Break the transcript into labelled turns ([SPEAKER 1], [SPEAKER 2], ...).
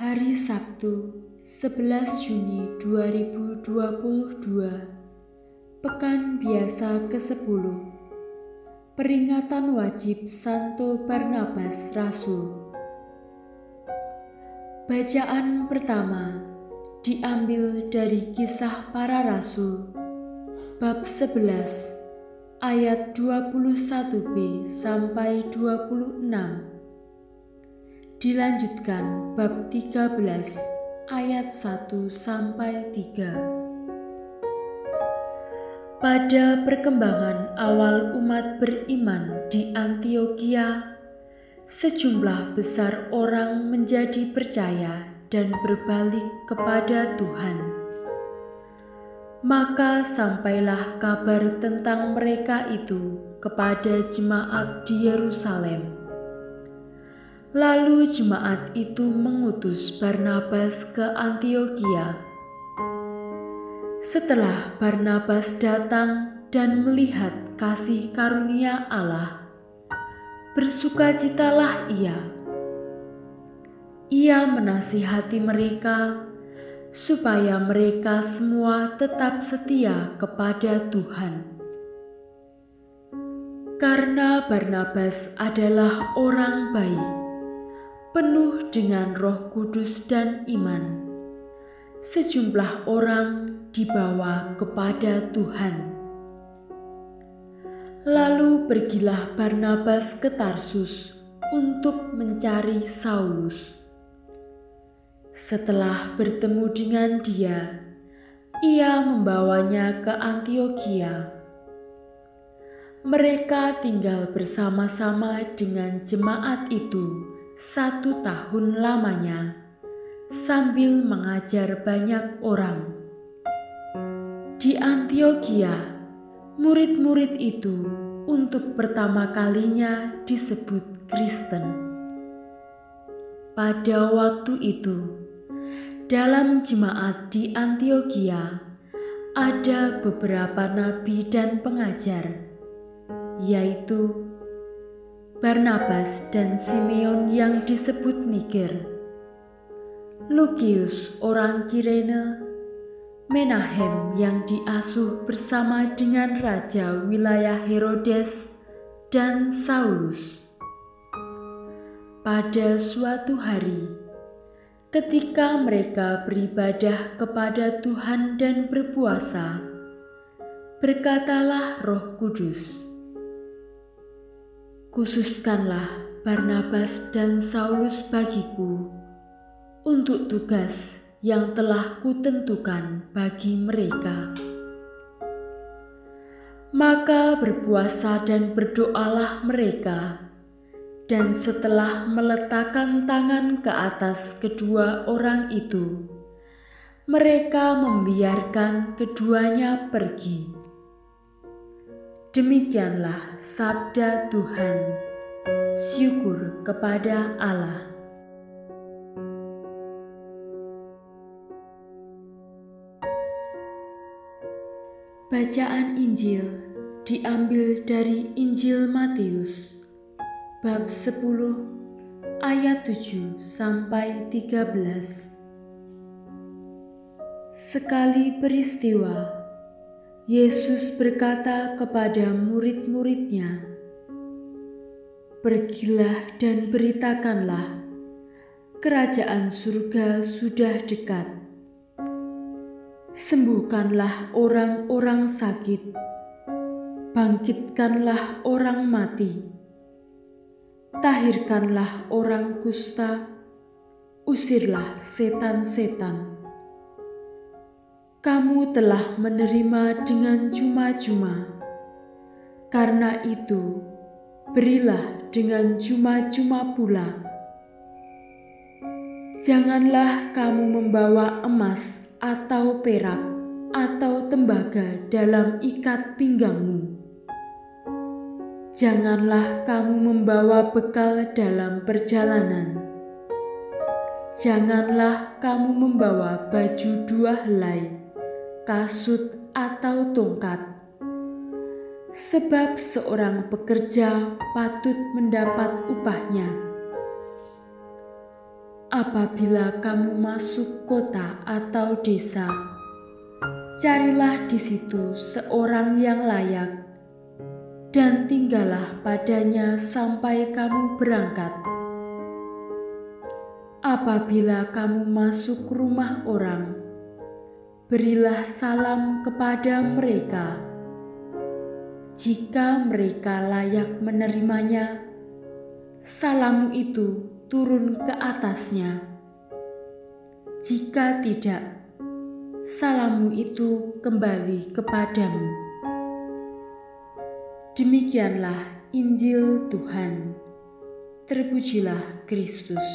[SPEAKER 1] Hari Sabtu, 11 Juni 2022. Pekan biasa ke-10. Peringatan wajib Santo Barnabas Rasul. Bacaan pertama diambil dari Kisah Para Rasul bab 11 ayat 21b sampai 26 Dilanjutkan bab 13 ayat 1 sampai 3. Pada perkembangan awal umat beriman di Antioquia, sejumlah besar orang menjadi percaya dan berbalik kepada Tuhan. Maka sampailah kabar tentang mereka itu kepada jemaat di Yerusalem Lalu jemaat itu mengutus Barnabas ke Antioquia. Setelah Barnabas datang dan melihat kasih karunia Allah, bersukacitalah ia. Ia menasihati mereka supaya mereka semua tetap setia kepada Tuhan. Karena Barnabas adalah orang baik penuh dengan Roh Kudus dan iman. Sejumlah orang dibawa kepada Tuhan. Lalu pergilah Barnabas ke Tarsus untuk mencari Saulus. Setelah bertemu dengan dia, ia membawanya ke Antioquia. Mereka tinggal bersama-sama dengan jemaat itu satu tahun lamanya sambil mengajar banyak orang. Di Antioquia, murid-murid itu untuk pertama kalinya disebut Kristen. Pada waktu itu, dalam jemaat di Antioquia ada beberapa nabi dan pengajar, yaitu Barnabas dan Simeon yang disebut Niger, Lukius orang Kirene, Menahem yang diasuh bersama dengan raja wilayah Herodes dan Saulus. Pada suatu hari, ketika mereka beribadah kepada Tuhan dan berpuasa, berkatalah Roh Kudus, Khususkanlah Barnabas dan Saulus bagiku untuk tugas yang telah kutentukan bagi mereka. Maka berpuasa dan berdoalah mereka, dan setelah meletakkan tangan ke atas kedua orang itu, mereka membiarkan keduanya pergi. Demikianlah sabda Tuhan. Syukur kepada Allah. Bacaan Injil diambil dari Injil Matius bab 10 ayat 7 sampai 13. Sekali peristiwa Yesus berkata kepada murid-muridnya, "Pergilah dan beritakanlah, kerajaan surga sudah dekat. Sembuhkanlah orang-orang sakit, bangkitkanlah orang mati, tahirkanlah orang kusta, usirlah setan-setan." Kamu telah menerima dengan cuma-cuma. Karena itu, berilah dengan cuma-cuma pula. Janganlah kamu membawa emas atau perak atau tembaga dalam ikat pinggangmu. Janganlah kamu membawa bekal dalam perjalanan. Janganlah kamu membawa baju dua helai kasut, atau tongkat. Sebab seorang pekerja patut mendapat upahnya. Apabila kamu masuk kota atau desa, carilah di situ seorang yang layak, dan tinggallah padanya sampai kamu berangkat. Apabila kamu masuk rumah orang, berilah salam kepada mereka. Jika mereka layak menerimanya, salammu itu turun ke atasnya. Jika tidak, salammu itu kembali kepadamu. Demikianlah Injil Tuhan. Terpujilah Kristus.